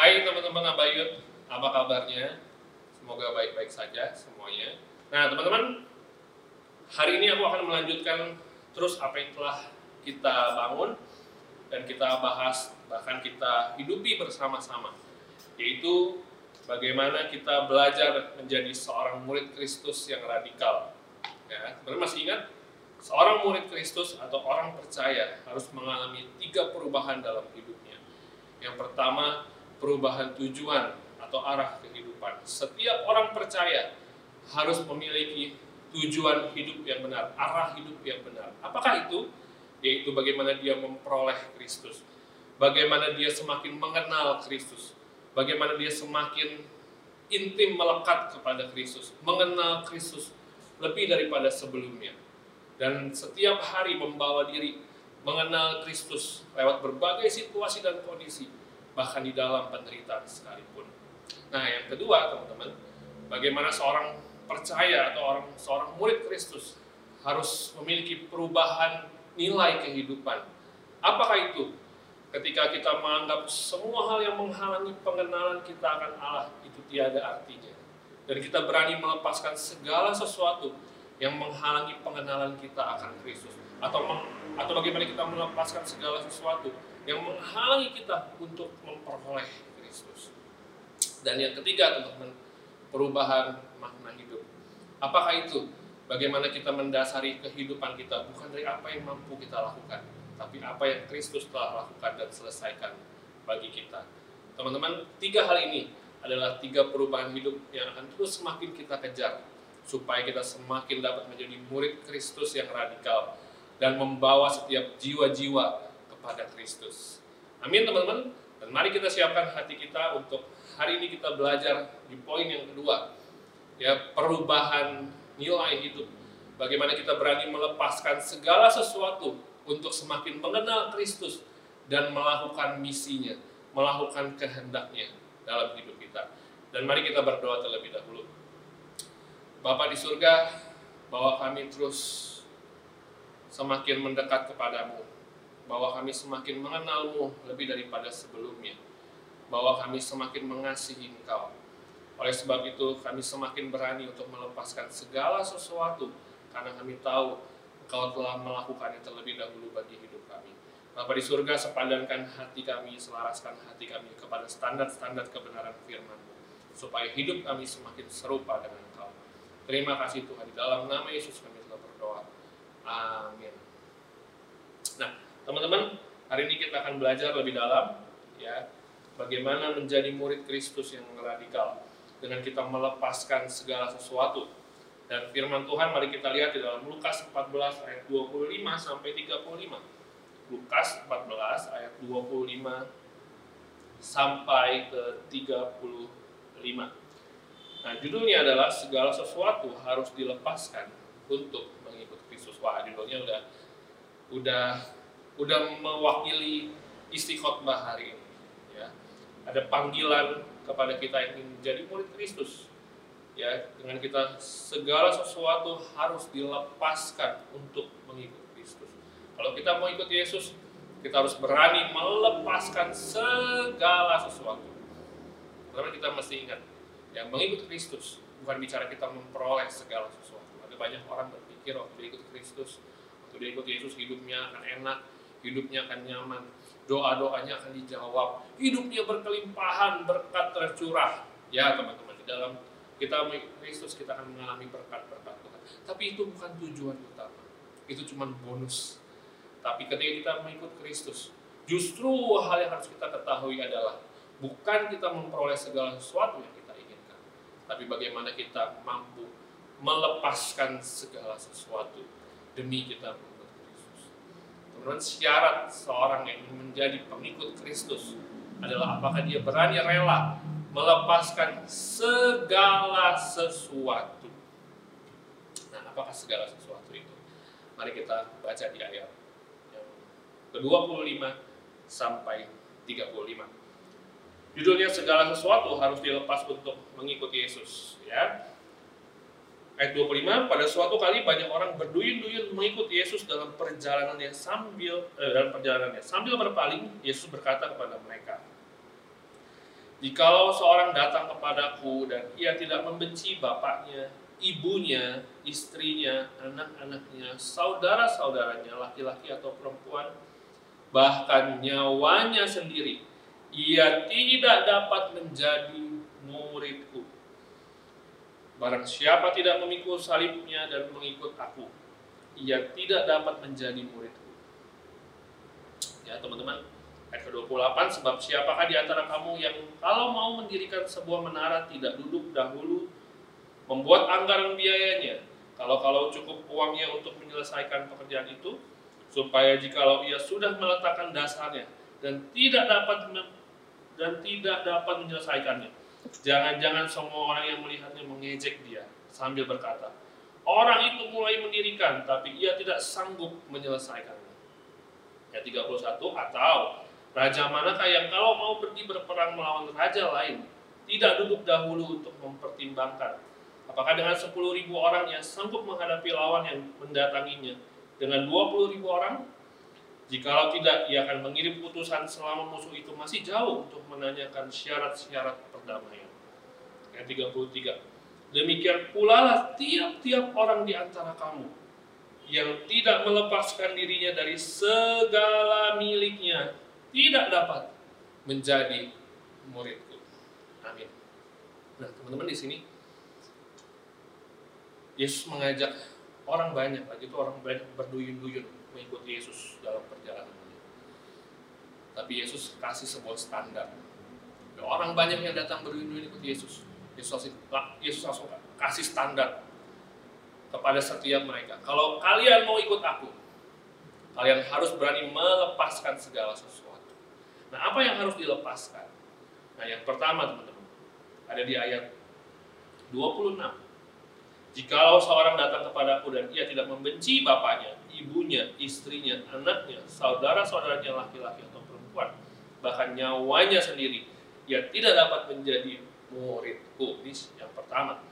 Hai teman-teman Abayut, apa kabarnya? Semoga baik-baik saja semuanya. Nah teman-teman, hari ini aku akan melanjutkan terus apa yang telah kita bangun dan kita bahas, bahkan kita hidupi bersama-sama, yaitu bagaimana kita belajar menjadi seorang murid Kristus yang radikal. Ya, teman masih ingat? Seorang murid Kristus atau orang percaya harus mengalami tiga perubahan dalam hidupnya. Yang pertama, perubahan tujuan atau arah kehidupan. Setiap orang percaya harus memiliki tujuan hidup yang benar, arah hidup yang benar. Apakah itu? Yaitu bagaimana dia memperoleh Kristus. Bagaimana dia semakin mengenal Kristus. Bagaimana dia semakin intim melekat kepada Kristus. Mengenal Kristus lebih daripada sebelumnya. Dan setiap hari membawa diri mengenal Kristus lewat berbagai situasi dan kondisi bahkan di dalam penderitaan sekalipun. Nah, yang kedua, teman-teman, bagaimana seorang percaya atau orang seorang murid Kristus harus memiliki perubahan nilai kehidupan. Apakah itu? Ketika kita menganggap semua hal yang menghalangi pengenalan kita akan Allah itu tiada artinya. Dan kita berani melepaskan segala sesuatu yang menghalangi pengenalan kita akan Kristus. Atau atau bagaimana kita melepaskan segala sesuatu yang menghalangi kita untuk memperoleh Kristus. Dan yang ketiga teman-teman, perubahan makna hidup. Apakah itu? Bagaimana kita mendasari kehidupan kita bukan dari apa yang mampu kita lakukan, tapi apa yang Kristus telah lakukan dan selesaikan bagi kita. Teman-teman, tiga hal ini adalah tiga perubahan hidup yang akan terus semakin kita kejar supaya kita semakin dapat menjadi murid Kristus yang radikal dan membawa setiap jiwa-jiwa kepada Kristus. Amin teman-teman. Dan mari kita siapkan hati kita untuk hari ini kita belajar di poin yang kedua. Ya, perubahan nilai hidup. Bagaimana kita berani melepaskan segala sesuatu untuk semakin mengenal Kristus dan melakukan misinya, melakukan kehendaknya dalam hidup kita. Dan mari kita berdoa terlebih dahulu. Bapak di surga, bahwa kami terus semakin mendekat kepadamu bahwa kami semakin mengenalmu lebih daripada sebelumnya, bahwa kami semakin mengasihi Engkau. Oleh sebab itu, kami semakin berani untuk melepaskan segala sesuatu, karena kami tahu Engkau telah melakukannya terlebih dahulu bagi hidup kami. Bapak di surga, sepadankan hati kami, selaraskan hati kami kepada standar-standar kebenaran firman-Mu, supaya hidup kami semakin serupa dengan Engkau. Terima kasih Tuhan, di dalam nama Yesus kami telah berdoa. Amin. Teman-teman, hari ini kita akan belajar lebih dalam ya bagaimana menjadi murid Kristus yang radikal dengan kita melepaskan segala sesuatu. Dan firman Tuhan mari kita lihat di dalam Lukas 14 ayat 25 sampai 35. Lukas 14 ayat 25 sampai ke 35. Nah, judulnya adalah segala sesuatu harus dilepaskan untuk mengikut Kristus. Wah, judulnya udah udah udah mewakili isi khotbah hari ini. Ya. Ada panggilan kepada kita yang ingin menjadi murid Kristus. Ya, dengan kita segala sesuatu harus dilepaskan untuk mengikut Kristus. Kalau kita mau ikut Yesus, kita harus berani melepaskan segala sesuatu. Karena kita mesti ingat, yang mengikut Kristus bukan bicara kita memperoleh segala sesuatu. Ada banyak orang berpikir waktu ikut Kristus, waktu dia ikut Yesus hidupnya akan enak, hidupnya akan nyaman, doa-doanya akan dijawab, hidupnya berkelimpahan, berkat tercurah. Ya teman-teman, di dalam kita Kristus kita akan mengalami berkat-berkat Tuhan. Tapi itu bukan tujuan utama, itu cuma bonus. Tapi ketika kita mengikut Kristus, justru hal yang harus kita ketahui adalah bukan kita memperoleh segala sesuatu yang kita inginkan, tapi bagaimana kita mampu melepaskan segala sesuatu demi kita Menurut syarat seorang yang menjadi pengikut Kristus adalah apakah dia berani rela melepaskan segala sesuatu. Nah, apakah segala sesuatu itu? Mari kita baca di ayat yang ke-25 sampai 35. Judulnya segala sesuatu harus dilepas untuk mengikuti Yesus, ya. Ayat 25, pada suatu kali banyak orang berduyun-duyun mengikut Yesus dalam perjalanannya sambil eh, dalam perjalanannya. Sambil berpaling, Yesus berkata kepada mereka, Jikalau seorang datang kepadaku dan ia tidak membenci bapaknya, ibunya, istrinya, anak-anaknya, saudara-saudaranya, laki-laki atau perempuan, bahkan nyawanya sendiri, ia tidak dapat menjadi muridku. Barang siapa tidak memikul salibnya dan mengikut aku, ia tidak dapat menjadi muridku. Ya teman-teman, Ayat ke-28, sebab siapakah di antara kamu yang kalau mau mendirikan sebuah menara tidak duduk dahulu membuat anggaran biayanya, kalau-kalau cukup uangnya untuk menyelesaikan pekerjaan itu, supaya jikalau ia sudah meletakkan dasarnya dan tidak dapat dan tidak dapat menyelesaikannya, jangan-jangan semua orang yang melihatnya mengejek dia sambil berkata, orang itu mulai mendirikan tapi ia tidak sanggup menyelesaikannya. Ayat 31 atau Raja manakah yang kalau mau pergi berperang melawan raja lain, tidak duduk dahulu untuk mempertimbangkan apakah dengan 10 ribu orang yang sanggup menghadapi lawan yang mendatanginya dengan 20 ribu orang? Jikalau tidak, ia akan mengirim putusan selama musuh itu masih jauh untuk menanyakan syarat-syarat perdamaian. Ayat 33. Demikian pula lah tiap-tiap orang di antara kamu yang tidak melepaskan dirinya dari segala miliknya tidak dapat menjadi muridku. Amin. Nah, teman-teman di sini Yesus mengajak orang banyak, lagi itu orang banyak berduyun-duyun mengikuti Yesus dalam perjalanan ini. Tapi Yesus kasih sebuah standar. Orang banyak yang datang berduyun-duyun ikut Yesus. Yesus, Yesus langsung kasih standar kepada setiap mereka. Kalau kalian mau ikut aku, kalian harus berani melepaskan segala sesuatu. Nah, apa yang harus dilepaskan? Nah, yang pertama teman-teman, ada di ayat 26. Jikalau seorang datang kepadaku dan ia tidak membenci bapaknya, ibunya, istrinya, anaknya, saudara-saudaranya laki-laki atau perempuan, bahkan nyawanya sendiri, ia tidak dapat menjadi muridku. Ini yang pertama.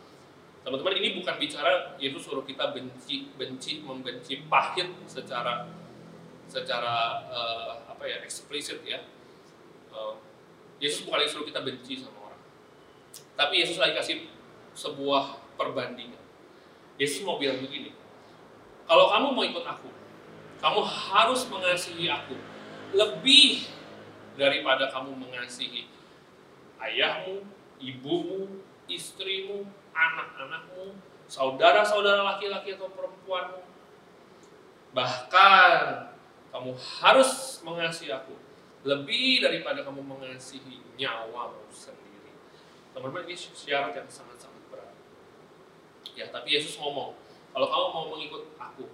Teman-teman, ini bukan bicara Yesus suruh kita benci, benci, membenci, pahit secara secara uh, apa ya eksplisit ya uh, Yesus bukan lagi suruh kita benci sama orang. Tapi Yesus lagi kasih sebuah perbandingan. Yesus mau bilang begini, kalau kamu mau ikut aku, kamu harus mengasihi aku lebih daripada kamu mengasihi ayahmu, ibumu, istrimu, anak-anakmu, saudara-saudara laki-laki atau perempuanmu. Bahkan kamu harus mengasihi aku lebih daripada kamu mengasihi nyawamu sendiri. Teman-teman ini syarat yang sangat-sangat berat. Ya, tapi Yesus ngomong, kalau kamu mau mengikut aku,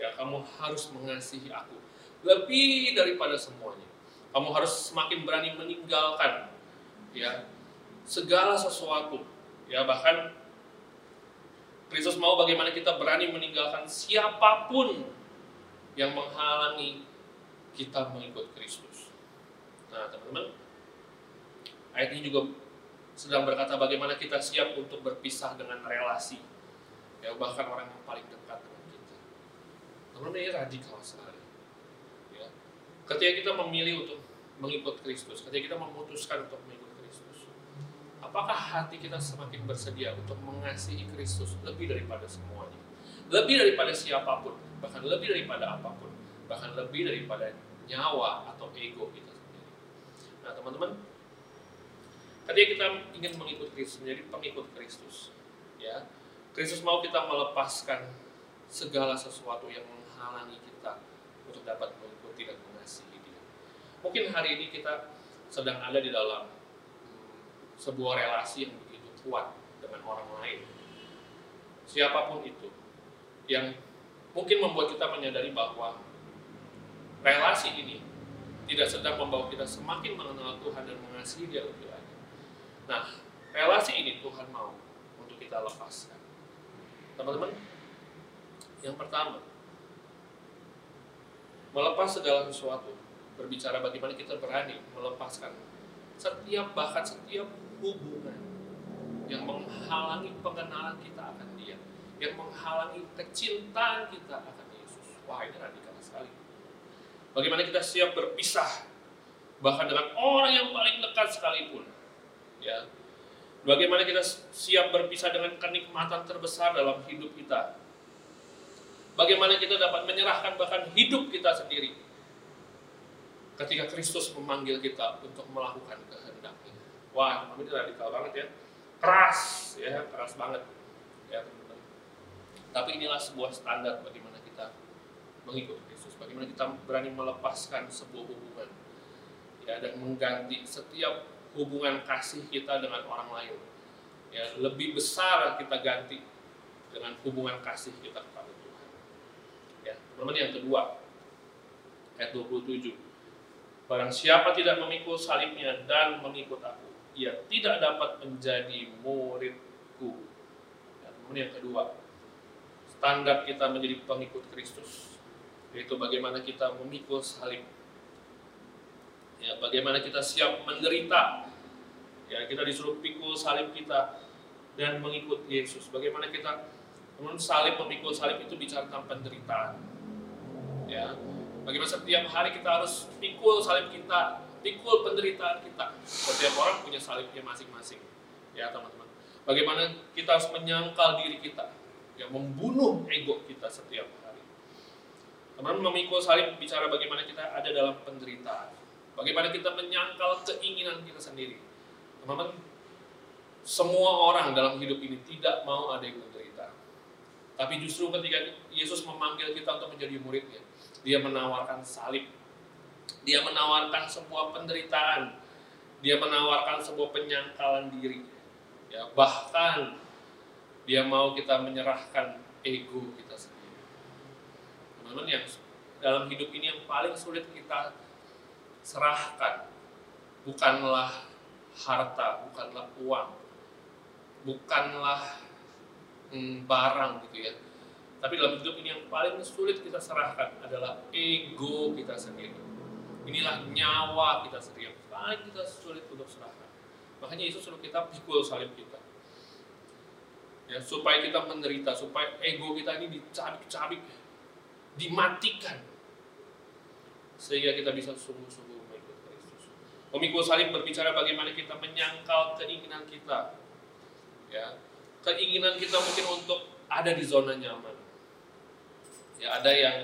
ya kamu harus mengasihi aku lebih daripada semuanya. Kamu harus semakin berani meninggalkan ya segala sesuatu. Ya, bahkan Kristus mau bagaimana kita berani meninggalkan siapa pun yang menghalangi kita mengikut Kristus. Nah, teman-teman, ayat ini juga sedang berkata bagaimana kita siap untuk berpisah dengan relasi, ya bahkan orang yang paling dekat dengan kita. Teman-teman ini radikal sekali. Ya. Ketika kita memilih untuk mengikut Kristus, ketika kita memutuskan untuk mengikut apakah hati kita semakin bersedia untuk mengasihi Kristus lebih daripada semuanya, lebih daripada siapa pun, bahkan lebih daripada apa pun, bahkan lebih daripada nyawa atau ego kita Nah, teman-teman, ketika kita ingin mengikut Kristus, menjadi pengikut Kristus, ya, Kristus mau kita melepaskan segala sesuatu yang menghalangi kita untuk dapat mengikuti dan mengasihi Dia. Mungkin hari ini kita sedang ada di dalam sebuah relasi yang begitu kuat dengan orang lain. Siapa pun itu yang mungkin membuat kita menyadari bahwa relasi ini tidak sedang membawa kita semakin mengenal Tuhan dan mengasihi Dia lebih lagi. Nah, relasi ini Tuhan mau untuk kita lepaskan. Teman-teman, yang pertama, melepas segala sesuatu, berbicara bagaimana kita berani melepaskan setiap bahkan setiap hubungan yang menghalangi pengenalan kita akan Dia, yang menghalangi kecintaan kita akan Yesus. Wah, ini radikal sekali. Bagaimana kita siap berpisah bahkan dengan orang yang paling dekat sekalipun Ya. Bagaimana kita siap berpisah dengan kenikmatan terbesar dalam hidup kita. Bagaimana kita dapat menyerahkan bahkan hidup kita sendiri ketika Kristus memanggil kita untuk melakukan kehendaknya. Wah, ini radikal banget ya. Keras, ya, keras banget. Ya, teman-teman. Tapi inilah sebuah standar bagaimana kita mengikut Kristus. Bagaimana kita berani melepaskan sebuah hubungan. Ya, dan mengganti setiap hubungan kasih kita dengan orang lain. Ya, lebih besar kita ganti dengan hubungan kasih kita kepada Tuhan. Ya, teman-teman yang kedua, ayat 27 Barang siapa tidak memikul salibnya dan mengikut aku, ia tidak dapat menjadi muridku. Dan kemudian yang kedua, standar kita menjadi pengikut Kristus, yaitu bagaimana kita memikul salib. Ya, bagaimana kita siap menderita. Ya, kita disuruh pikul salib kita dan mengikut Yesus. Bagaimana kita menurut salib memikul salib itu bicara tentang penderitaan. Ya, Bagaimana setiap hari kita harus pikul salib kita, pikul penderitaan kita. Setiap orang punya salibnya masing-masing. Ya teman-teman. Bagaimana kita harus menyangkal diri kita, ya membunuh ego kita setiap hari. Teman-teman memikul salib bicara bagaimana kita ada dalam penderitaan. Bagaimana kita menyangkal keinginan kita sendiri. Teman-teman, semua orang dalam hidup ini tidak mau ada yang menderita. Tapi justru ketika Yesus memanggil kita untuk menjadi muridnya, dia menawarkan salib. Dia menawarkan sebuah penderitaan. Dia menawarkan sebuah penyangkalan diri. Ya, bahkan dia mau kita menyerahkan ego kita sendiri. Teman-teman yang dalam hidup ini yang paling sulit kita serahkan bukanlah harta, bukanlah uang, bukanlah hmm, barang gitu ya, tapi dalam hidup ini yang paling sulit kita serahkan adalah ego kita sendiri. Inilah nyawa kita sendiri yang paling kita sulit untuk serahkan. Makanya Yesus suruh kita pikul salib kita. Ya, supaya kita menderita, supaya ego kita ini dicabik-cabik, dimatikan. Sehingga kita bisa sungguh-sungguh mengikut Kristus. Memikul salib berbicara bagaimana kita menyangkal keinginan kita. Ya, keinginan kita mungkin untuk ada di zona nyaman ya ada yang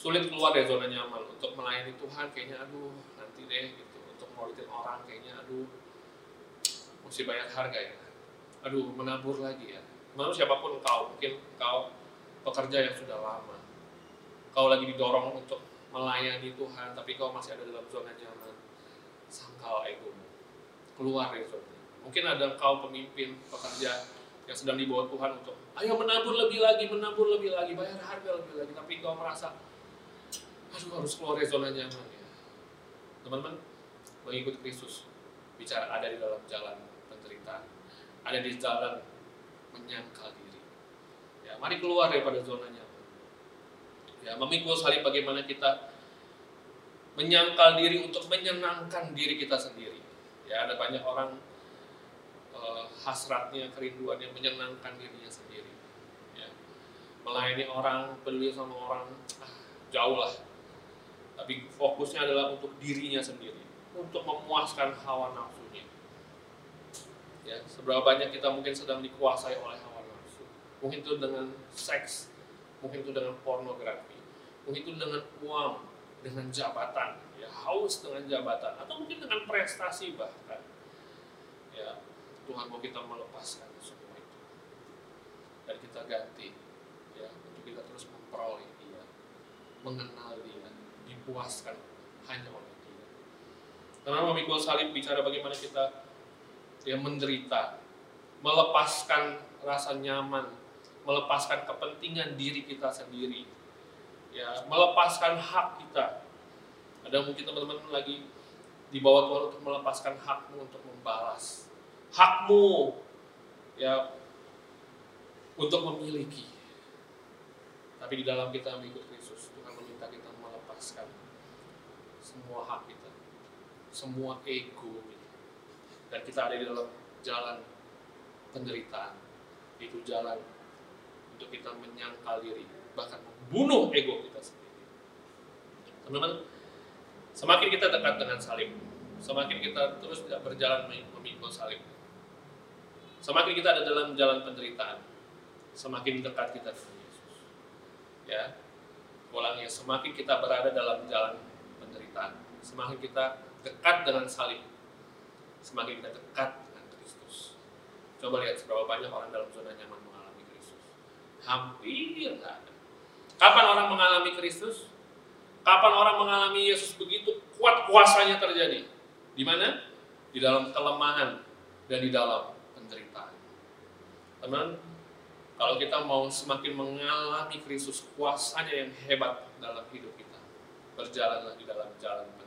sulit keluar dari zona nyaman. Untuk melayani Tuhan kayaknya aduh nanti deh gitu. Untuk ngolitin orang kayaknya aduh mesti bayar harga ya. Aduh menabur lagi ya. Mau siapa pun kau mungkin kau pekerja yang sudah lama. Kau lagi didorong untuk melayani Tuhan tapi kau masih ada dalam zona nyaman. Sangkal egomu. Keluar dari zona mungkin ada kau pemimpin pekerja yang sedang dibawa Tuhan untuk ayo menabur lebih lagi, menabur lebih lagi, bayar harga lebih lagi. Tapi kau merasa, harus keluar dari zona nyaman ya. Teman-teman, mengikut Kristus bicara ada di dalam jalan penderitaan, ada di jalan menyangkal diri. Ya, mari keluar daripada zona nyaman. Ya, memikul salib bagaimana kita menyangkal diri untuk menyenangkan diri kita sendiri. Ya, ada banyak orang uh, hasratnya, kerinduannya menyenangkan dirinya sendiri. Ya. Melayani orang, peduli sama orang, ah, jauh lah. Tapi fokusnya adalah untuk dirinya sendiri, untuk memuaskan hawa nafsunya. Ya, seberapa banyak kita mungkin sedang dikuasai oleh hawa nafsu. Mungkin itu dengan seks, mungkin itu dengan pornografi, mungkin itu dengan uang, dengan jabatan, ya haus dengan jabatan, atau mungkin dengan prestasi bahkan. Ya, Tuhan mau kita melepaskan semua itu dan kita ganti ya untuk kita terus memperoleh Dia, mengenal Dia, dipuaskan hanya oleh Dia. Karena memikul salib bicara bagaimana kita ya menderita, melepaskan rasa nyaman, melepaskan kepentingan diri kita sendiri, ya melepaskan hak kita. Ada mungkin teman-teman lagi dibawa Tuhan untuk melepaskan hakmu untuk membalas hakmu ya untuk memiliki. Tapi di dalam kita mengikut Kristus, Tuhan meminta kita melepaskan semua hak kita, semua ego kita. Dan kita ada di dalam jalan penderitaan. Itu jalan untuk kita menyangkal diri, bahkan membunuh ego kita sendiri. Teman-teman, semakin kita dekat dengan salib, semakin kita terus berjalan memikul salib. Semakin kita ada dalam jalan penderitaan, semakin dekat kita dengan Yesus. Ya, ulangnya semakin kita berada dalam jalan penderitaan, semakin kita dekat dengan salib, semakin kita dekat dengan Kristus. Coba lihat seberapa banyak orang dalam zona nyaman mengalami Kristus. Hampir nggak ada. Kapan orang mengalami Kristus? Kapan orang mengalami Yesus begitu kuat kuasanya terjadi? Di mana? Di dalam kelemahan dan di dalam penderitaan. Teman, kalau kita mau semakin mengalami Kristus kuasanya yang hebat dalam hidup kita, berjalanlah di dalam jalan.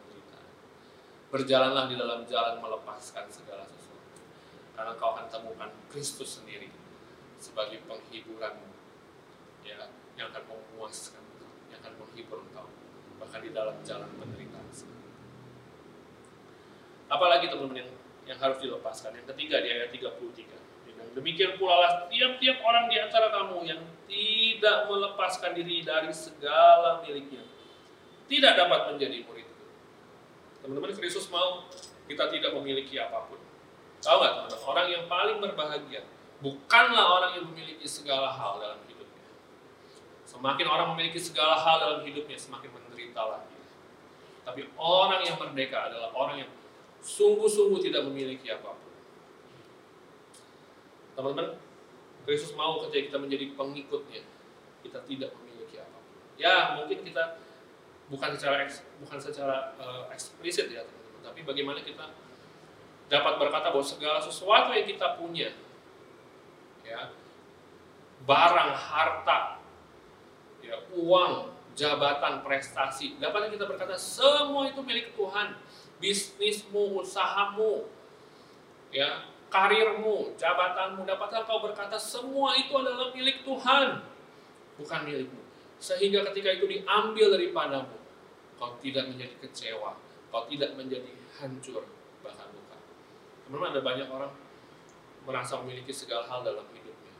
Berjalanlah di dalam jalan melepaskan segala sesuatu. Karena kau akan temukan Kristus sendiri sebagai penghiburanmu ya, yang akan memuaskan, yang akan menghibur engkau bahkan di dalam jalan penderitaan apalagi teman-teman yang, yang harus dilepaskan. Yang ketiga di ayat 33 demikian pula lah tiap-tiap orang di antara kamu yang tidak melepaskan diri dari segala miliknya tidak dapat menjadi murid teman-teman Kristus mau kita tidak memiliki apa pun tahu nggak teman-teman orang yang paling berbahagia bukanlah orang yang memiliki segala hal dalam hidupnya semakin orang memiliki segala hal dalam hidupnya semakin menderita lagi. Tapi orang yang merdeka adalah orang yang sungguh-sungguh tidak memiliki apa pun. Teman-teman, Kristus mau ketika kita menjadi pengikutnya, kita tidak memiliki apa pun. Ya, mungkin kita bukan secara bukan secara uh, eksplisit ya, teman-teman, tapi bagaimana kita dapat berkata bahwa segala sesuatu yang kita punya, ya, barang, harta, ya, uang, jabatan, prestasi. Dapat kita berkata semua itu milik Tuhan. Bisnismu, usahamu, ya, karirmu, jabatanmu. Dapatkah kau berkata semua itu adalah milik Tuhan, bukan milikmu. Sehingga ketika itu diambil daripadamu, kau tidak menjadi kecewa, kau tidak menjadi hancur, bahkan luka. Teman-teman ada banyak orang merasa memiliki segala hal dalam hidupnya.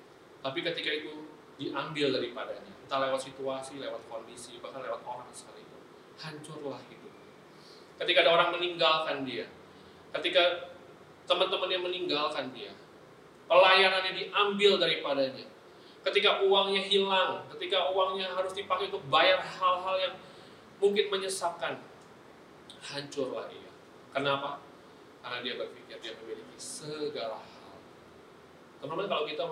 Tapi ketika itu diambil daripadanya, entah lewat situasi, lewat kondisi, bahkan lewat orang sekalipun. Hancurlah hidup. Ketika ada orang meninggalkan dia, ketika teman-temannya meninggalkan dia, pelayanannya diambil daripadanya, ketika uangnya hilang, ketika uangnya harus dipakai untuk bayar hal-hal yang mungkin menyesakkan, hancurlah dia. Kenapa? Karena dia berpikir dia memiliki segala hal. Teman-teman kalau kita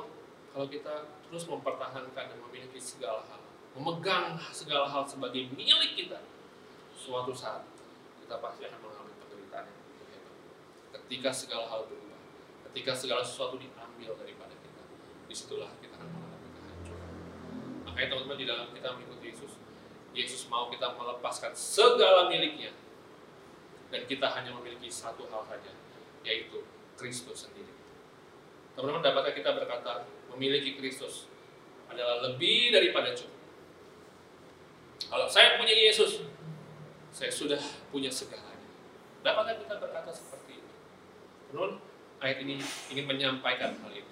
kalau kita terus mempertahankan dan memiliki segala hal, memegang segala hal sebagai milik kita, suatu saat kita pasti akan mengalami penderitaan yang begitu hebat. Ketika segala hal berubah, ketika segala sesuatu diambil daripada kita, di situlah kita akan mengalami kehancuran. Makanya teman-teman di dalam kita mengikuti Yesus, Yesus mau kita melepaskan segala miliknya, dan kita hanya memiliki satu hal saja, yaitu Kristus sendiri. Teman-teman, dapatkah kita berkata, memiliki Kristus adalah lebih daripada cukup. Kalau saya punya Yesus, saya sudah punya segalanya. Dapatkah kita berkata seperti itu? Menurut ayat ini ingin menyampaikan hal itu.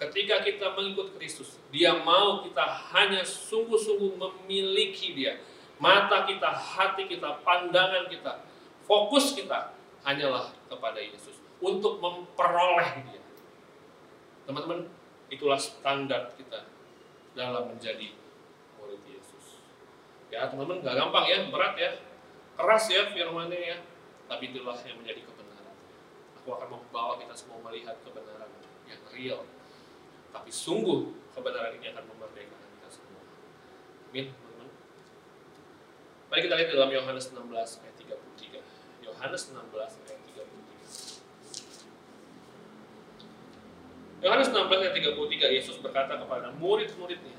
Ketika kita mengikut Kristus, Dia mau kita hanya sungguh-sungguh memiliki Dia. Mata kita, hati kita, pandangan kita, fokus kita hanyalah kepada Yesus untuk memperoleh Dia. Teman-teman, Itulah standar kita dalam menjadi murid Yesus. Ya teman-teman gak gampang ya, berat ya, keras ya firmannya ya, tapi itulah yang menjadi kebenaran. Aku akan membawa kita semua melihat kebenaran yang real. Tapi sungguh kebenaran ini akan memerdekakan kita semua. Amin, teman-teman. Mari kita lihat dalam Yohanes 16 ayat 33. Yohanes 16 ayat Yohanes 16 ayat 33 Yesus berkata kepada murid-muridnya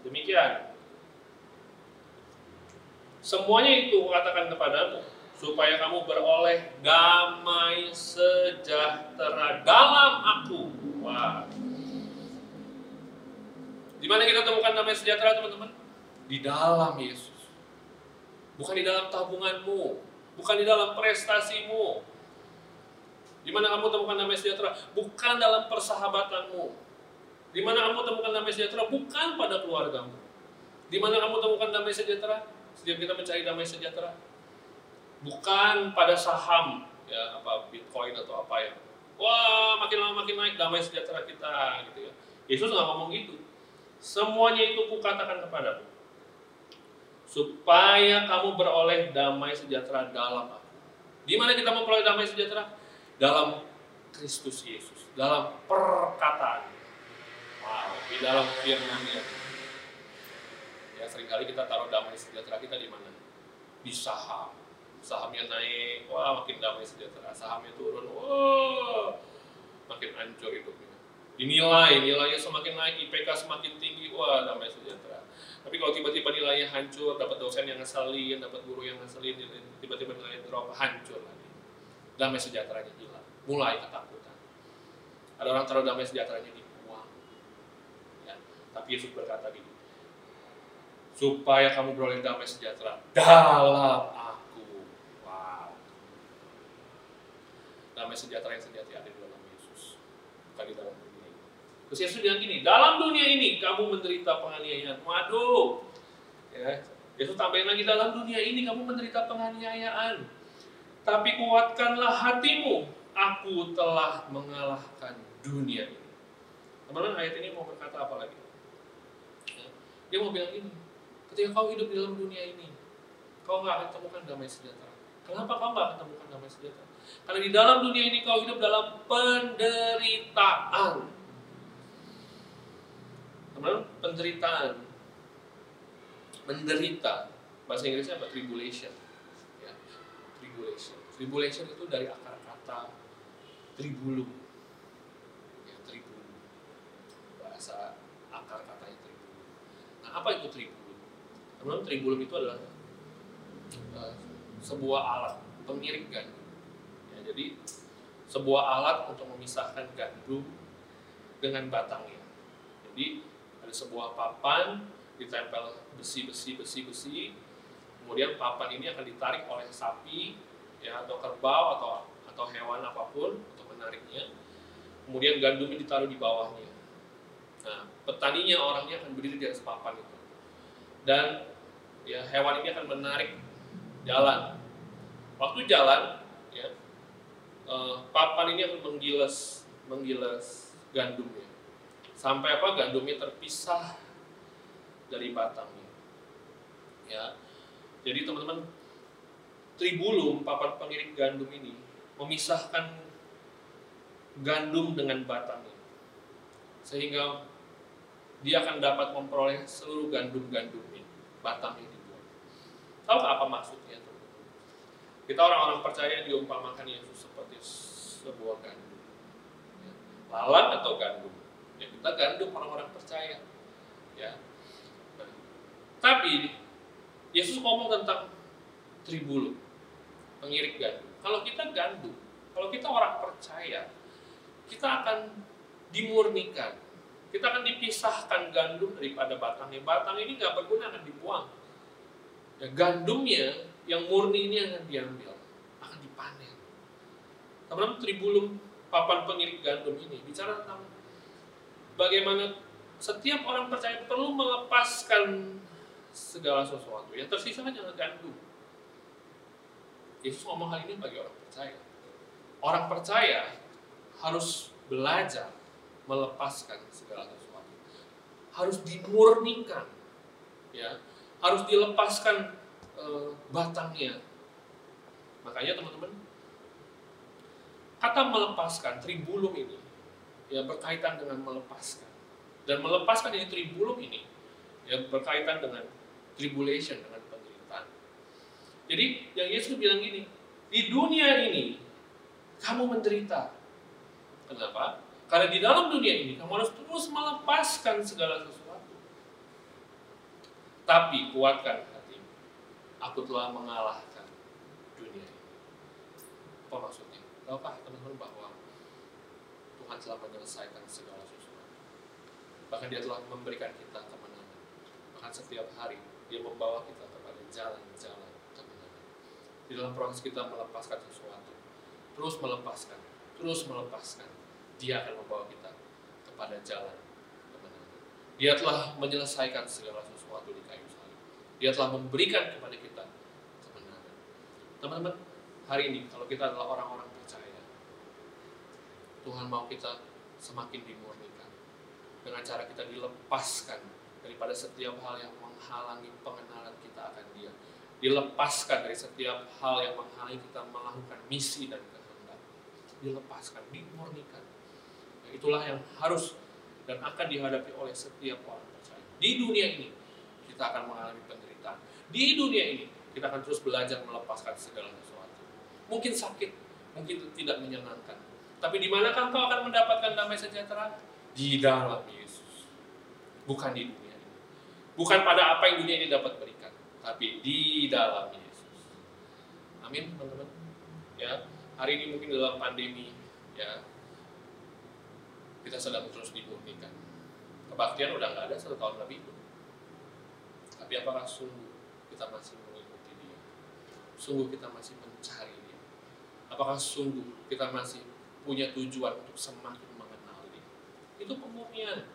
demikian semuanya itu katakan kepadamu supaya kamu beroleh damai sejahtera dalam aku wah di mana kita temukan damai sejahtera teman-teman di dalam Yesus bukan di dalam tabunganmu bukan di dalam prestasimu di mana kamu temukan damai sejahtera? Bukan dalam persahabatanmu. Di mana kamu temukan damai sejahtera? Bukan pada keluargamu. Di mana kamu temukan damai sejahtera? Setiap kita mencari damai sejahtera. Bukan pada saham ya apa bitcoin atau apa ya. Wah makin lama makin naik damai sejahtera kita gitu ya. Yesus nggak ngomong gitu. Semuanya itu kukatakan kepadamu. Supaya kamu beroleh damai sejahtera dalam aku. Di mana kita memperoleh damai sejahtera? Dalam Kristus Yesus. Dalam perkataan. Wow di dalam firman-Nya. Ya sering kali kita taruh damai sejahtera kita di mana? Di saham sahamnya naik, wah makin damai sejahtera. Sahamnya turun, wah makin hancur hidupnya. Dinilai, nilainya semakin naik, IPK semakin tinggi, wah damai sejahtera. Tapi kalau tiba-tiba nilainya hancur, dapat dosen yang ngeselin, dapat guru yang ngeselin, tiba-tiba nilainya drop, hancur lagi. Damai sejahteranya hilang, mulai ketakutan. Ada orang taruh damai sejahteranya di uang. Ya. Tapi Yesus berkata gini, supaya kamu beroleh damai sejahtera dalam damai sejahtera yang sejati ada di dalam Yesus, bukan di dalam dunia ini. Terus Yesus bilang gini, dalam dunia ini kamu menderita penganiayaan. Waduh, ya, Yesus tambahin lagi dalam dunia ini kamu menderita penganiayaan. Tapi kuatkanlah hatimu, aku telah mengalahkan dunia ini. Teman-teman ayat ini mau berkata apa lagi? Ya, dia mau bilang ini, ketika kau hidup di dalam dunia ini, kau nggak akan temukan damai sejahtera. Kenapa kau nggak akan temukan damai sejahtera? Karena di dalam dunia ini kau hidup dalam penderitaan. Teman, penderitaan. Menderita. Bahasa Inggrisnya apa? Tribulation. Ya. Tribulation. Tribulation itu dari akar kata tribulum. Ya, tribulum. Bahasa akar katanya tribulum. Nah, apa itu tribulum? Teman, tribulum itu adalah uh, sebuah alat pengiring gandum jadi sebuah alat untuk memisahkan gandum dengan batangnya. Jadi ada sebuah papan ditempel besi besi besi besi. Kemudian papan ini akan ditarik oleh sapi ya atau kerbau atau atau hewan apa pun untuk menariknya. Kemudian gandumnya ditaruh di bawahnya. Nah, petaninya orangnya akan berdiri di atas papan itu. Dan ya hewan ini akan menarik jalan. Waktu jalan, ya, uh, papan ini akan menggilas menggilas gandumnya. Sampai apa? Gandumnya terpisah dari batangnya. Ya. Jadi teman-teman tribulum papan pengiring gandum ini memisahkan gandum dengan batangnya. Sehingga dia akan dapat memperoleh seluruh gandum-gandumnya batangnya dibuang tahu apa maksudnya kita orang-orang percaya diumpamakan Yesus seperti sebuah gandum. Ya. Lalat atau gandum. Ya, kita gandum orang-orang percaya. Ya. Tapi Yesus ngomong tentang tribulum, pengirik gandum. Kalau kita gandum, kalau kita orang percaya, kita akan dimurnikan. Kita akan dipisahkan gandum daripada batangnya. Batang ini nggak berguna akan dibuang. Ya, gandumnya yang murni ini akan diambil, akan dipanen. Teman-teman tribulum papan pengiring gandum ini bicara tentang bagaimana setiap orang percaya perlu melepaskan segala sesuatu. Yang tersisa hanya gandum. Yesus ngomong hal ini bagi orang percaya. Orang percaya harus belajar melepaskan segala sesuatu. Harus dimurnikan. Ya, harus dilepaskan uh, batangnya. Makanya teman-teman, kata melepaskan tribulum ini ya berkaitan dengan melepaskan. Dan melepaskan ini tribulum ini ya berkaitan dengan tribulation dengan penderitaan. Jadi yang Yesus bilang gini, di dunia ini kamu menderita. Kenapa? Karena di dalam dunia ini kamu harus terus melepaskan segala sesuatu. Tapi kuatkan aku telah mengalahkan dunia ini. Apa maksudnya? Tahukah teman-teman bahwa Tuhan telah menyelesaikan segala sesuatu. Bahkan dia telah memberikan kita kemenangan. Bahkan setiap hari dia membawa kita kepada jalan-jalan kemenangan. Di dalam proses kita melepaskan sesuatu, terus melepaskan, terus melepaskan, dia akan membawa kita kepada jalan kemenangan. Dia telah menyelesaikan segala sesuatu di kayu salib. Dia telah memberikan kepada kita Teman-teman, hari ini kalau kita adalah orang-orang percaya, Tuhan mau kita semakin dimurnikan dengan cara kita dilepaskan daripada setiap hal yang menghalangi pengenalan kita akan Dia. Dilepaskan dari setiap hal yang menghalangi kita melakukan misi dan kehendak. Dilepaskan, dimurnikan. Nah, itulah yang harus dan akan dihadapi oleh setiap orang percaya. Di dunia ini kita akan mengalami penderitaan. Di dunia ini kita akan terus belajar melepaskan segala sesuatu. Mungkin sakit, mungkin tidak menyenangkan. Tapi di manakah engkau akan mendapatkan damai sejahtera? Di dalam Yesus. Bukan di dunia ini. Bukan pada apa yang dunia ini dapat berikan, tapi di dalam Yesus. Amin, teman-teman. Ya, hari ini mungkin dalam pandemi, ya, kita sedang terus dimurnikan. Kebaktian udah nggak ada satu tahun lebih. Tapi apakah sungguh kita masih mengikuti dia? Sungguh kita masih mencari dia? Apakah sungguh kita masih punya tujuan untuk semakin mengenal dia? Itu pemurnian.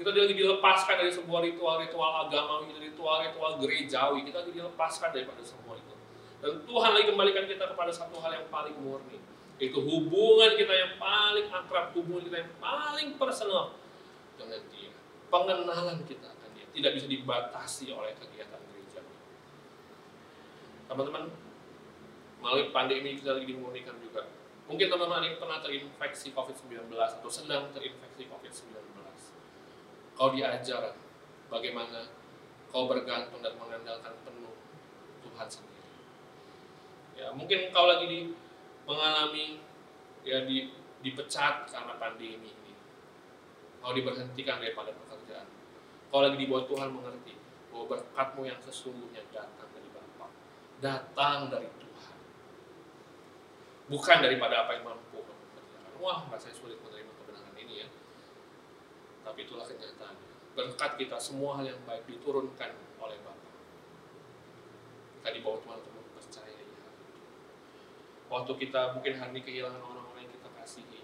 Kita lagi dilepaskan dari sebuah ritual-ritual agamawi, ritual-ritual gerejawi. Kita lagi dilepaskan daripada semua itu. Dan Tuhan lagi kembalikan kita kepada satu hal yang paling murni. Itu hubungan kita yang paling akrab, hubungan kita yang paling personal dengan dia. Pengenalan kita. Tidak bisa dibatasi oleh kegiatan gereja. Teman-teman, melalui pandemi kita lagi dimurnikan juga. Mungkin teman-teman ini pernah terinfeksi COVID-19 atau sedang terinfeksi COVID-19. Kau diajar bagaimana kau bergantung dan mengandalkan penuh Tuhan sendiri. Ya, mungkin kau lagi di, mengalami ya di, dipecat karena pandemi ini. Kau diberhentikan daripada pekerjaan. Kau lagi dibuat Tuhan mengerti bahwa berkatmu yang sesungguhnya datang dari Bapa, datang dari Tuhan, bukan daripada apa yang mampu kamu kerjakan. Wah, rasanya sulit menerima kebenaran ini ya. Tapi itulah kenyataan. Berkat kita semua hal yang baik diturunkan oleh Bapa. Kita dibawa Tuhan untuk mempercayai hal. Waktu kita mungkin hari ini kehilangan orang-orang yang kita kasihi,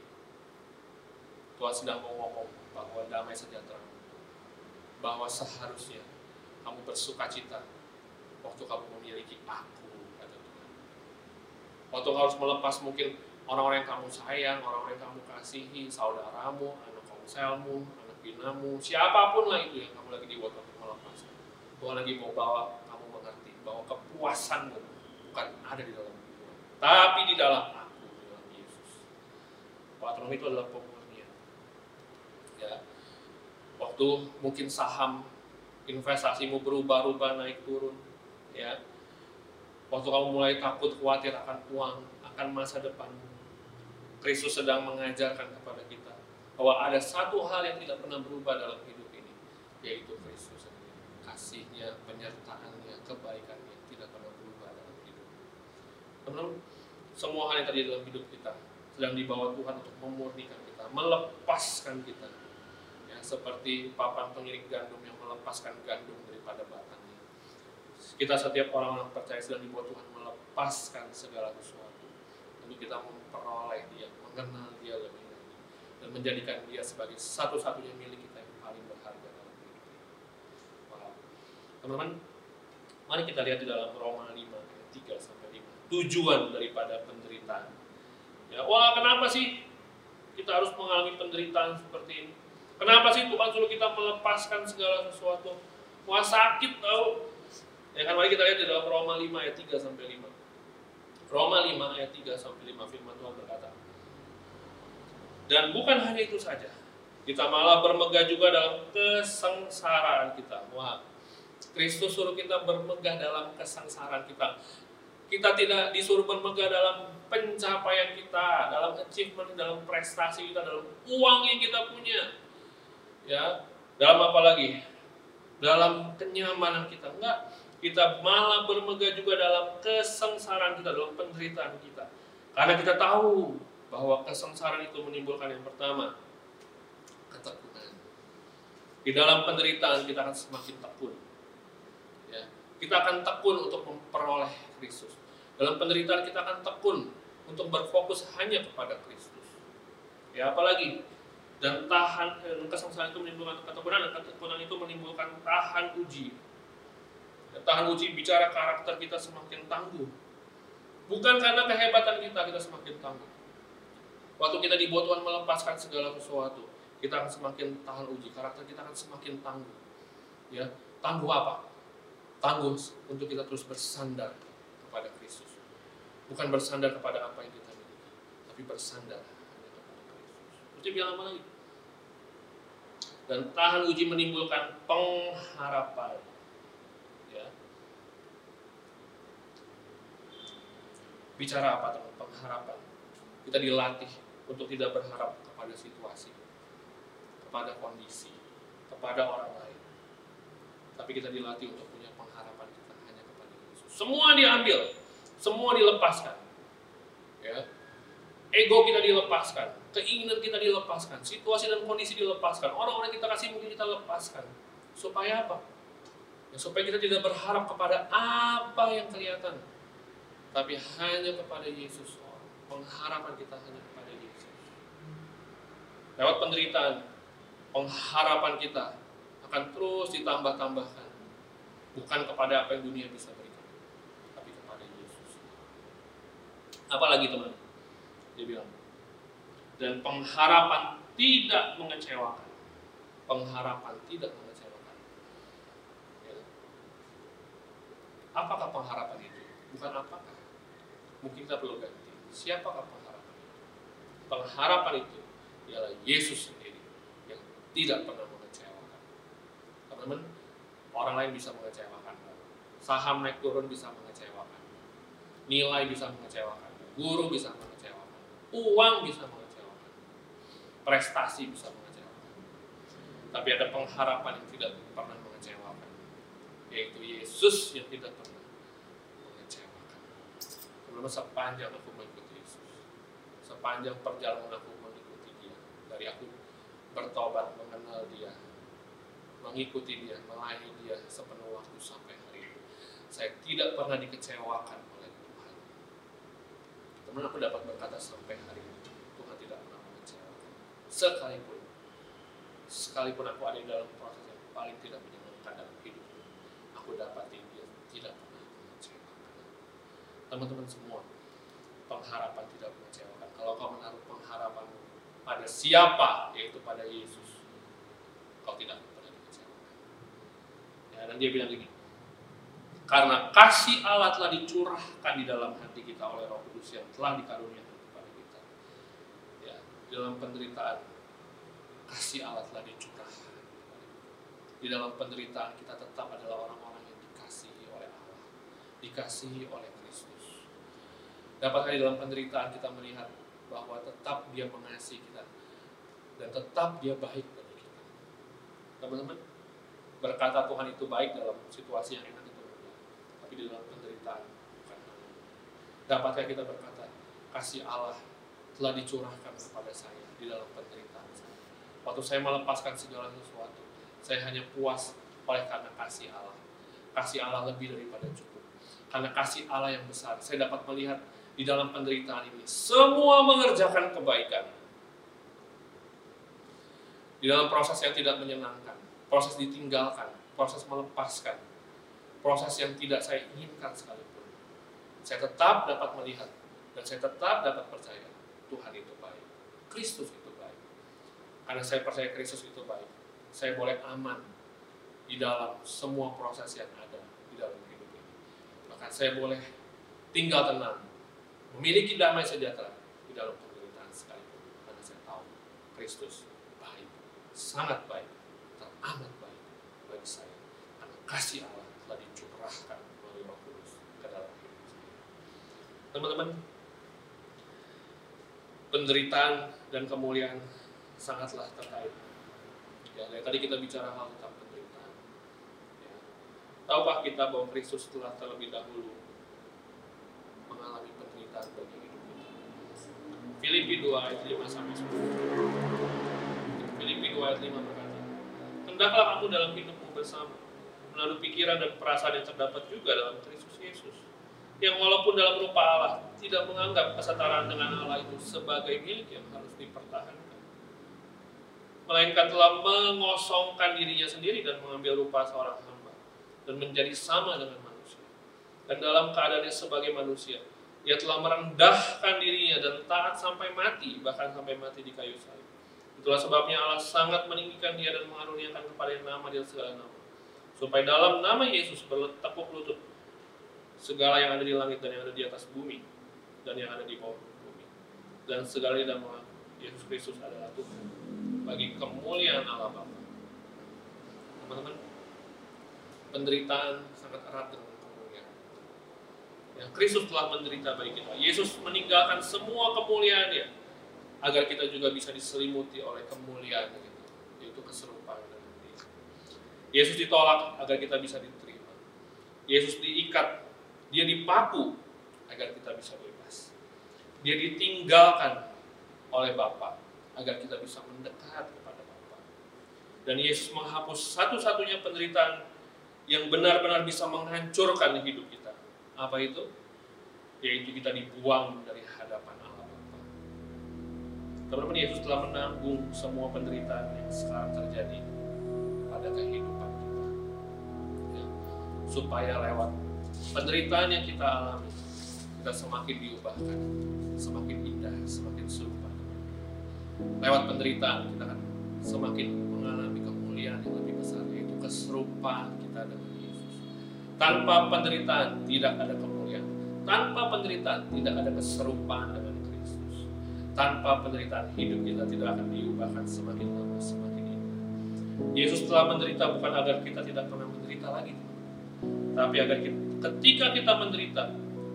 Tuhan sedang mau ngomong bahwa damai sejahtera bahwa seharusnya kamu bersuka cita waktu kamu memiliki aku kata Tuhan. Waktu kamu harus melepas mungkin orang-orang yang kamu sayang, orang-orang yang kamu kasihi, saudaramu, anak konselmu, anak binamu, siapa pun lah itu yang kamu lagi dibuat untuk melepaskan. Tuhan lagi mau bawa kamu mengerti bahwa kepuasanmu bukan ada di dalam Tuhan, tapi di dalam aku, di dalam Yesus. Patron itu adalah pemurnian. Ya, waktu mungkin saham investasimu berubah-ubah naik turun ya. Waktu kamu mulai takut khawatir akan uang akan masa depan Kristus sedang mengajarkan kepada kita bahwa ada satu hal yang tidak pernah berubah dalam hidup ini yaitu Kristus. Kasihnya penyertaannya kebaikannya tidak pernah berubah dalam hidup. Teman semua hal yang terjadi dalam hidup kita sedang dibawa Tuhan untuk memurnikan kita melepaskan kita seperti papan pengiring gandum yang melepaskan gandum daripada batangnya. Kita setiap orang-orang percaya sedang dibuat Tuhan melepaskan segala sesuatu untuk kita memperoleh Dia, mengenal Dia lebih lagi dan menjadikan Dia sebagai satu-satunya milik kita yang paling berharga dalam hidup kita. Wow. Teman-teman, mari kita lihat di dalam Roma 5 ayat 3 sampai 5. Tujuan daripada penderitaan. Ya, wah kenapa sih kita harus mengalami penderitaan seperti ini? Kenapa sih Tuhan suruh kita melepaskan segala sesuatu? Wah sakit tau. Ya kan mari kita lihat di dalam Roma 5 ayat 3 sampai 5. Roma 5 ayat 3 sampai 5 firman Tuhan berkata. Dan bukan hanya itu saja. Kita malah bermegah juga dalam kesengsaraan kita. Wah, Kristus suruh kita bermegah dalam kesengsaraan kita. Kita tidak disuruh bermegah dalam pencapaian kita, dalam achievement, dalam prestasi kita, dalam uang yang kita punya ya dalam apa lagi? Dalam kenyamanan kita. Enggak kita malah bermegah juga dalam kesengsaraan kita dalam penderitaan kita. Karena kita tahu bahwa kesengsaraan itu menimbulkan yang pertama ketekunan di dalam penderitaan kita akan semakin tekun. Ya kita akan tekun untuk memperoleh Kristus. Dalam penderitaan kita akan tekun untuk berfokus hanya kepada Kristus. Ya apalagi dan tahan eh, kesengsaraan itu menimbulkan ketekunan dan ketekunan itu menimbulkan tahan uji dan tahan uji bicara karakter kita semakin tangguh Bukan karena kehebatan kita, kita semakin tangguh. Waktu kita dibuat Tuhan melepaskan segala sesuatu, kita akan semakin tahan uji, karakter kita akan semakin tangguh. Ya, tangguh apa? Tangguh untuk kita terus bersandar kepada Kristus. Bukan bersandar kepada apa yang kita miliki, tapi bersandar kepada Kristus. Dia bilang apa lagi? Dan tahan uji menimbulkan pengharapan. Ya. Bicara apa teman? Pengharapan. Kita dilatih untuk tidak berharap kepada situasi, kepada kondisi, kepada orang lain. Tapi kita dilatih untuk punya pengharapan kita hanya kepada Yesus. Semua diambil, semua dilepaskan. Ya. Ego kita dilepaskan, keinginan kita dilepaskan, situasi dan kondisi dilepaskan, orang-orang kita kasih mungkin kita lepaskan. Supaya apa? Ya, supaya kita tidak berharap kepada apa yang kelihatan, tapi hanya kepada Yesus. Pengharapan kita hanya kepada Yesus. Lewat penderitaan, pengharapan kita akan terus ditambah-tambahkan. Bukan kepada apa yang dunia bisa berikan, tapi kepada Yesus. Apalagi teman? Dia bilang, dan pengharapan tidak mengecewakan. Pengharapan tidak mengecewakan. Ya. Apakah pengharapan itu? Bukan apakah. Mungkin kita perlu ganti. Siapakah pengharapan itu? Pengharapan itu ialah Yesus sendiri yang tidak pernah mengecewakan. Teman-teman, orang lain bisa mengecewakan. Saham naik turun bisa mengecewakan. Nilai bisa mengecewakan. Guru bisa mengecewakan. Uang bisa mengecewakan. Prestasi bisa mengecewakan. Tapi ada pengharapan yang tidak pernah mengecewakan. Yaitu Yesus yang tidak pernah mengecewakan. Sebelum sepanjang aku mengikuti Yesus. Sepanjang perjalanan aku mengikuti dia. Dari aku bertobat, mengenal dia. Mengikuti dia, melayani dia sepenuh waktu sampai hari ini. Saya tidak pernah dikecewakan oleh Tuhan. Teman aku dapat berkata sampai hari ini. Tuhan tidak pernah. Sekalipun. Sekalipun aku ada dalam proses yang paling tidak menyenangkan dalam hidup. Aku dapati dia tidak pernah mengecewakan. Teman-teman semua, pengharapan tidak mengecewakan. Kalau kau menaruh pengharapanmu pada siapa, yaitu pada Yesus, kau tidak pernah dikecewakan. Ya, dan dia bilang gini, karena kasih Allah telah dicurahkan di dalam hati kita oleh Roh Kudus yang telah dikaruniakan kepada kita. Ya, di dalam penderitaan, kasih Allah telah dicurahkan. Di dalam penderitaan kita tetap adalah orang-orang yang dikasihi oleh Allah, dikasihi oleh Kristus. Dapatkah di dalam penderitaan kita melihat bahwa tetap Dia mengasihi kita dan tetap Dia baik bagi kita. Teman-teman, berkata Tuhan itu baik dalam situasi yang enak itu tapi di dalam penderitaan bukan Dapatkah kita berkata kasih Allah telah dicurahkan kepada saya di dalam penderitaan saya. Waktu saya melepaskan segala sesuatu, saya hanya puas oleh karena kasih Allah. Kasih Allah lebih daripada cukup. Karena kasih Allah yang besar, saya dapat melihat di dalam penderitaan ini semua mengerjakan kebaikan. Di dalam proses yang tidak menyenangkan, proses ditinggalkan, proses melepaskan, proses yang tidak saya inginkan sekalipun. Saya tetap dapat melihat dan saya tetap dapat percaya Tuhan itu baik. Kristus itu baik. Karena saya percaya Kristus itu baik. Saya boleh aman di dalam semua proses yang ada di dalam hidup ini. Bahkan saya boleh tinggal tenang, memiliki damai sejahtera di dalam penderitaan sekalipun. Karena saya tahu Kristus baik, sangat baik, teramat baik bagi saya. Karena kasih Allah telah dicurahkan melalui Roh Kudus ke dalam hidup saya. Teman-teman, penderitaan dan kemuliaan sangatlah terkait. Ya, dari tadi kita bicara hal tentang penderitaan. Ya. Tahukah kita bahwa Kristus telah terlebih dahulu mengalami penderitaan bagi hidup kita? Filipi 2 ayat 5 sampai 10. Filipi 2 ayat 5 berkata, Hendaklah kamu dalam hidupmu bersama, melalui pikiran dan perasaan yang terdapat juga dalam Kristus Yesus yang walaupun dalam rupa Allah tidak menganggap kesetaraan dengan Allah itu sebagai milik yang harus dipertahankan. Melainkan telah mengosongkan dirinya sendiri dan mengambil rupa seorang hamba dan menjadi sama dengan manusia. Dan dalam keadaannya sebagai manusia, Ia telah merendahkan dirinya dan taat sampai mati, bahkan sampai mati di kayu salib. Itulah sebabnya Allah sangat meninggikan dia dan mengaruniakan kepada nama dia segala nama. Supaya dalam nama Yesus bertekuk lutut segala yang ada di langit dan yang ada di atas bumi dan yang ada di bawah bumi. Dan segala yang dalam Yesus Kristus adalah Tuhan bagi kemuliaan Allah Bapa. Teman-teman, penderitaan sangat erat dengan yang Kristus telah menderita bagi kita. Yesus meninggalkan semua kemuliaannya agar kita juga bisa diselimuti oleh kemuliaan gitu, yaitu keserupaan dengan dia. Yesus ditolak agar kita bisa diterima. Yesus diikat, dia dipaku agar kita bisa bebas. Dia ditinggalkan oleh Bapa agar kita bisa mendekat kepada Bapa. Dan Yesus menghapus satu-satunya penderitaan yang benar-benar bisa menghancurkan hidup kita apa itu? Yaitu kita dibuang dari hadapan Allah Bapa. Teman-teman, Yesus telah menanggung semua penderitaan yang sekarang terjadi pada kehidupan kita. Ya. Supaya lewat penderitaan yang kita alami, kita semakin diubahkan, semakin indah, semakin serupa. Lewat penderitaan kita akan semakin mengalami kemuliaan yang lebih besar, yaitu keserupaan kita dengan tanpa penderitaan tidak ada kemuliaan. Tanpa penderitaan tidak ada keserupaan dengan Kristus. Tanpa penderitaan hidup kita tidak akan diubahkan semakin lama semakin indah. Yesus telah menderita bukan agar kita tidak pernah menderita lagi. Tapi agar kita, ketika kita menderita,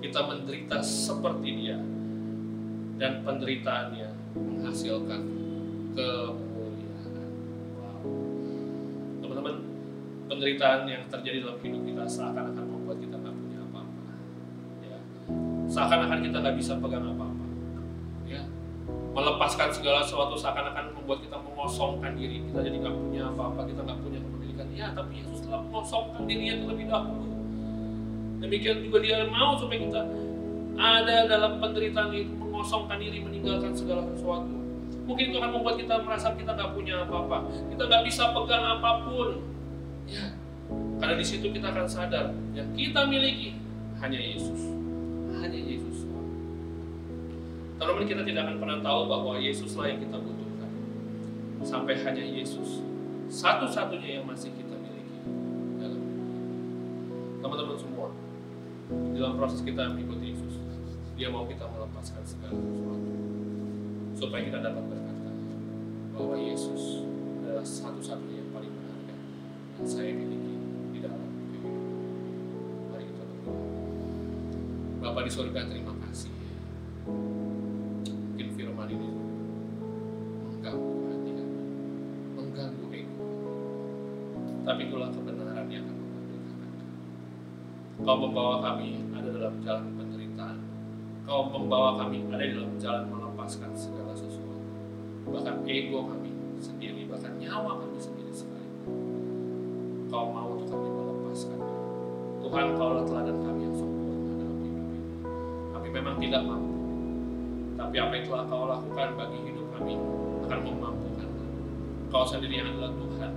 kita menderita seperti dia. Dan penderitaannya menghasilkan kemuliaan. Teman-teman, penderitaan yang terjadi dalam hidup kita seakan-akan membuat kita nggak punya apa-apa. Ya. Seakan-akan kita nggak bisa pegang apa-apa. Ya. Melepaskan segala sesuatu seakan-akan membuat kita mengosongkan diri. Kita jadi nggak punya apa-apa, kita nggak punya kepemilikan. Ya, tapi Yesus telah mengosongkan dirinya terlebih dahulu. Demikian juga dia mau supaya kita ada dalam penderitaan itu mengosongkan diri, meninggalkan segala sesuatu. Mungkin itu akan membuat kita merasa kita nggak punya apa-apa. Kita nggak bisa pegang apa pun Ya, karena di situ kita akan sadar yang kita miliki hanya Yesus. Hanya Yesus. Teman-teman kita tidak akan pernah tahu bahwa Yesuslah yang kita butuhkan. Sampai hanya Yesus. Satu-satunya yang masih kita dalam proses kita mengikuti Yesus, dia mau kita melepaskan segala sesuatu. Supaya kita dapat berkata bahwa Yesus adalah satu-satunya yang saya miliki di dalam kehidupan. Mari kita berdoa. Bapak di surga terima kasih. Mungkin firman ini mengganggu hati kami, mengganggu ego. Tapi itulah kebenaran yang Kau membawa kami ada dalam jalan penderitaan. Kau membawa kami ada dalam jalan melepaskan segala sesuatu. Bahkan ego kami sendiri, bahkan nyawa kami sendiri Kau mau untuk kami melepaskan. Tuhan, Kaulah teladan kami yang sempurna dalam hidup ini. Kami memang tidak mampu. Tapi apa yang telah Kau lakukan bagi hidup kami akan memampukan Kau sendiri yang adalah Tuhan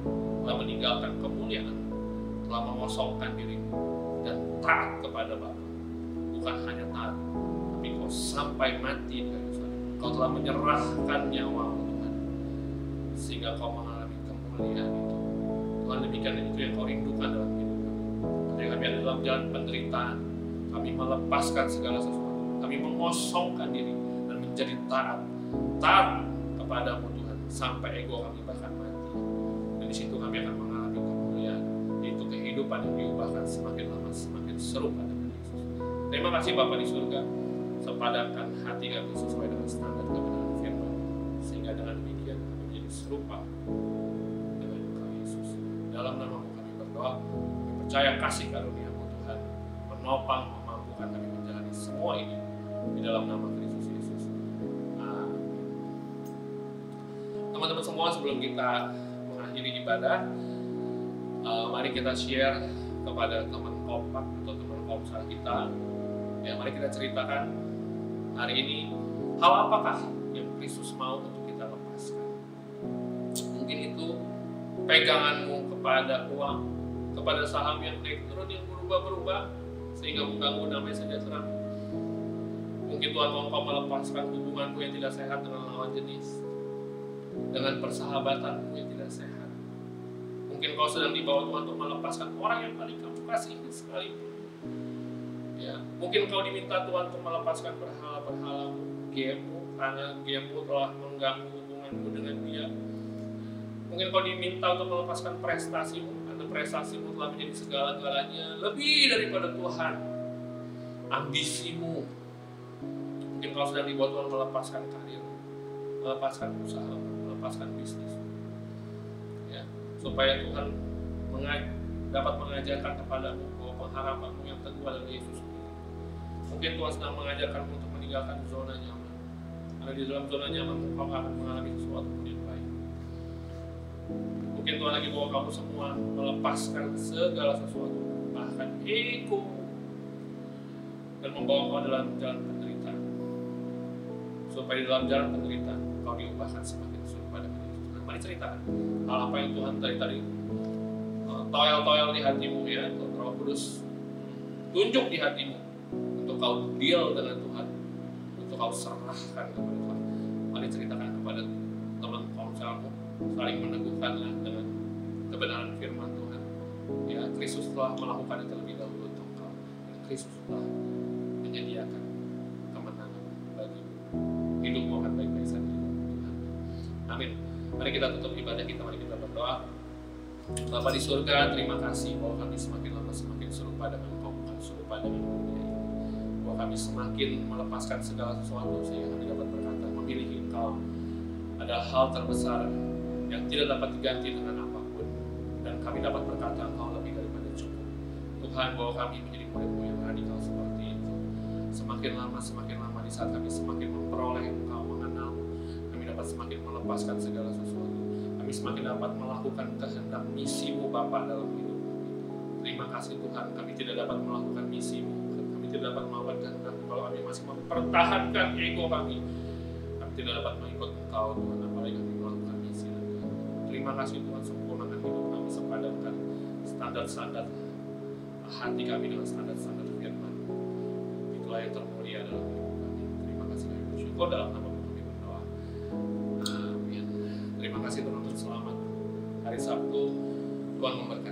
telah meninggalkan kemuliaan, telah mengosongkan dirimu taat kepada Bapa. Bukan hanya taat, tapi Kau sampai mati di. Kau telah menyerahkan nyawamu Tuhan, sehingga Kau mengalami kemuliaan itu. Tuhan demikian itu yang kau rindukan dalam hidup kami. Ketika kami ada dalam jalan penderitaan, kami melepaskan segala sesuatu. Kami mengosongkan diri dan menjadi taat. Taat kepadamu Tuhan, sampai ego kami bahkan mati. Dan di situ kami akan mengalami kemuliaan, yaitu kehidupan yang diubahkan semakin lama serupa dengan Yesus. Terima kasih Bapak di surga, sepadankan hati kami sesuai dengan standar kebenaran firman, sehingga dengan demikian kami menjadi serupa dalam nama kami berdoa, kami percaya kasih karunia-Mu Tuhan. Menopang, memampukan kami menjalani semua ini. Di dalam nama Kristus Yesus. Teman-teman semua sebelum kita mengakhiri ibadah, uh, mari kita share kepada teman kompak atau teman komsel kita. Ya, mari kita ceritakan hari ini hal apakah yang Kristus mau untuk kita lepaskan. Mungkin itu peganganmu kepada uang, kepada saham yang naik turun yang berubah-berubah sehingga mengganggu damai sejahtera. Mungkin Tuhan mau kau melepaskan hubunganku yang tidak sehat dengan lawan jenis. Dengan persahabatanmu yang tidak sehat. Mungkin kau sedang dibawa Tuhan untuk melepaskan orang yang paling kamu kasihi sekalipun. Ya, mungkin kau diminta Tuhan untuk melepaskan berhala-berhalamu, gemu, karena gemu telah mengganggu hubunganmu dengan dia. Mungkin kau diminta untuk melepaskan prestasimu, karena prestasimu telah menjadi segala-galanya lebih daripada Tuhan. Ambisimu, mungkin kau sedang dibawa Tuhan melepaskan karir, melepaskan usaha, melepaskan bisnis. Ya, supaya Tuhan mengaj dapat mengajarkan kepadamu bahwa pengharapanmu yang teguh adalah Yesus Mungkin Tuhan sedang mengajarkanmu untuk meninggalkan zona nyaman. Karena di dalam zona nyaman kau akan mengalami sesuatu yang baik. Mungkin Tuhan lagi bawa kamu semua melepaskan segala sesuatu, bahkan ego, dan membawa kau dalam jalan penderitaan. Supaya di dalam jalan penderitaan kau diubahkan semakin serupa mari ceritakan hal apa yang Tuhan tadi tadi uh, toel-toel di hatimu ya, Roh Kudus tunjuk di hatimu untuk kau deal dengan Tuhan, untuk kau serahkan kepada Tuhan. Mari ceritakan kepada teman konselmu, saling meneguhkanlah dengan kebenaran firman Tuhan. Ya, Kristus telah melakukan itu terlebih dahulu untuk kau. Kristus telah Mari kita tutup ibadah kita, mari kita berdoa. Bapak di surga, terima kasih bahwa kami semakin lama semakin serupa dengan Kau, bukan serupa dengan dunia bahwa kami semakin melepaskan segala sesuatu sehingga kami dapat berkata memilih engkau adalah hal terbesar yang tidak dapat diganti dengan apa pun. Dan kami dapat berkata engkau lebih daripada cukup. Tuhan bahwa kami menjadi murid-mu yang radikal seperti itu. Semakin lama semakin lama di saat kami semakin memperoleh semakin melepaskan segala sesuatu. Kami semakin dapat melakukan kehendak misimu Bapa dalam hidup. Kami terima kasih Tuhan. Kami tidak dapat melakukan misimu. Tidak dapat melakukan kehendak kalau kami masih mempertahankan ego kami kami tidak dapat mengikut engkau Tuhan. Apalagi kami melakukan misi terima kasih Tuhan. Sempurnakan hidup kami sepadankan standar-standar hati kami dengan standar-standar firman. Itulah yang termulia dalam hidup kami. Terima kasih kami bersyukur dalam nama kasih teman-teman selamat. Hari Sabtu Tuhan memberkati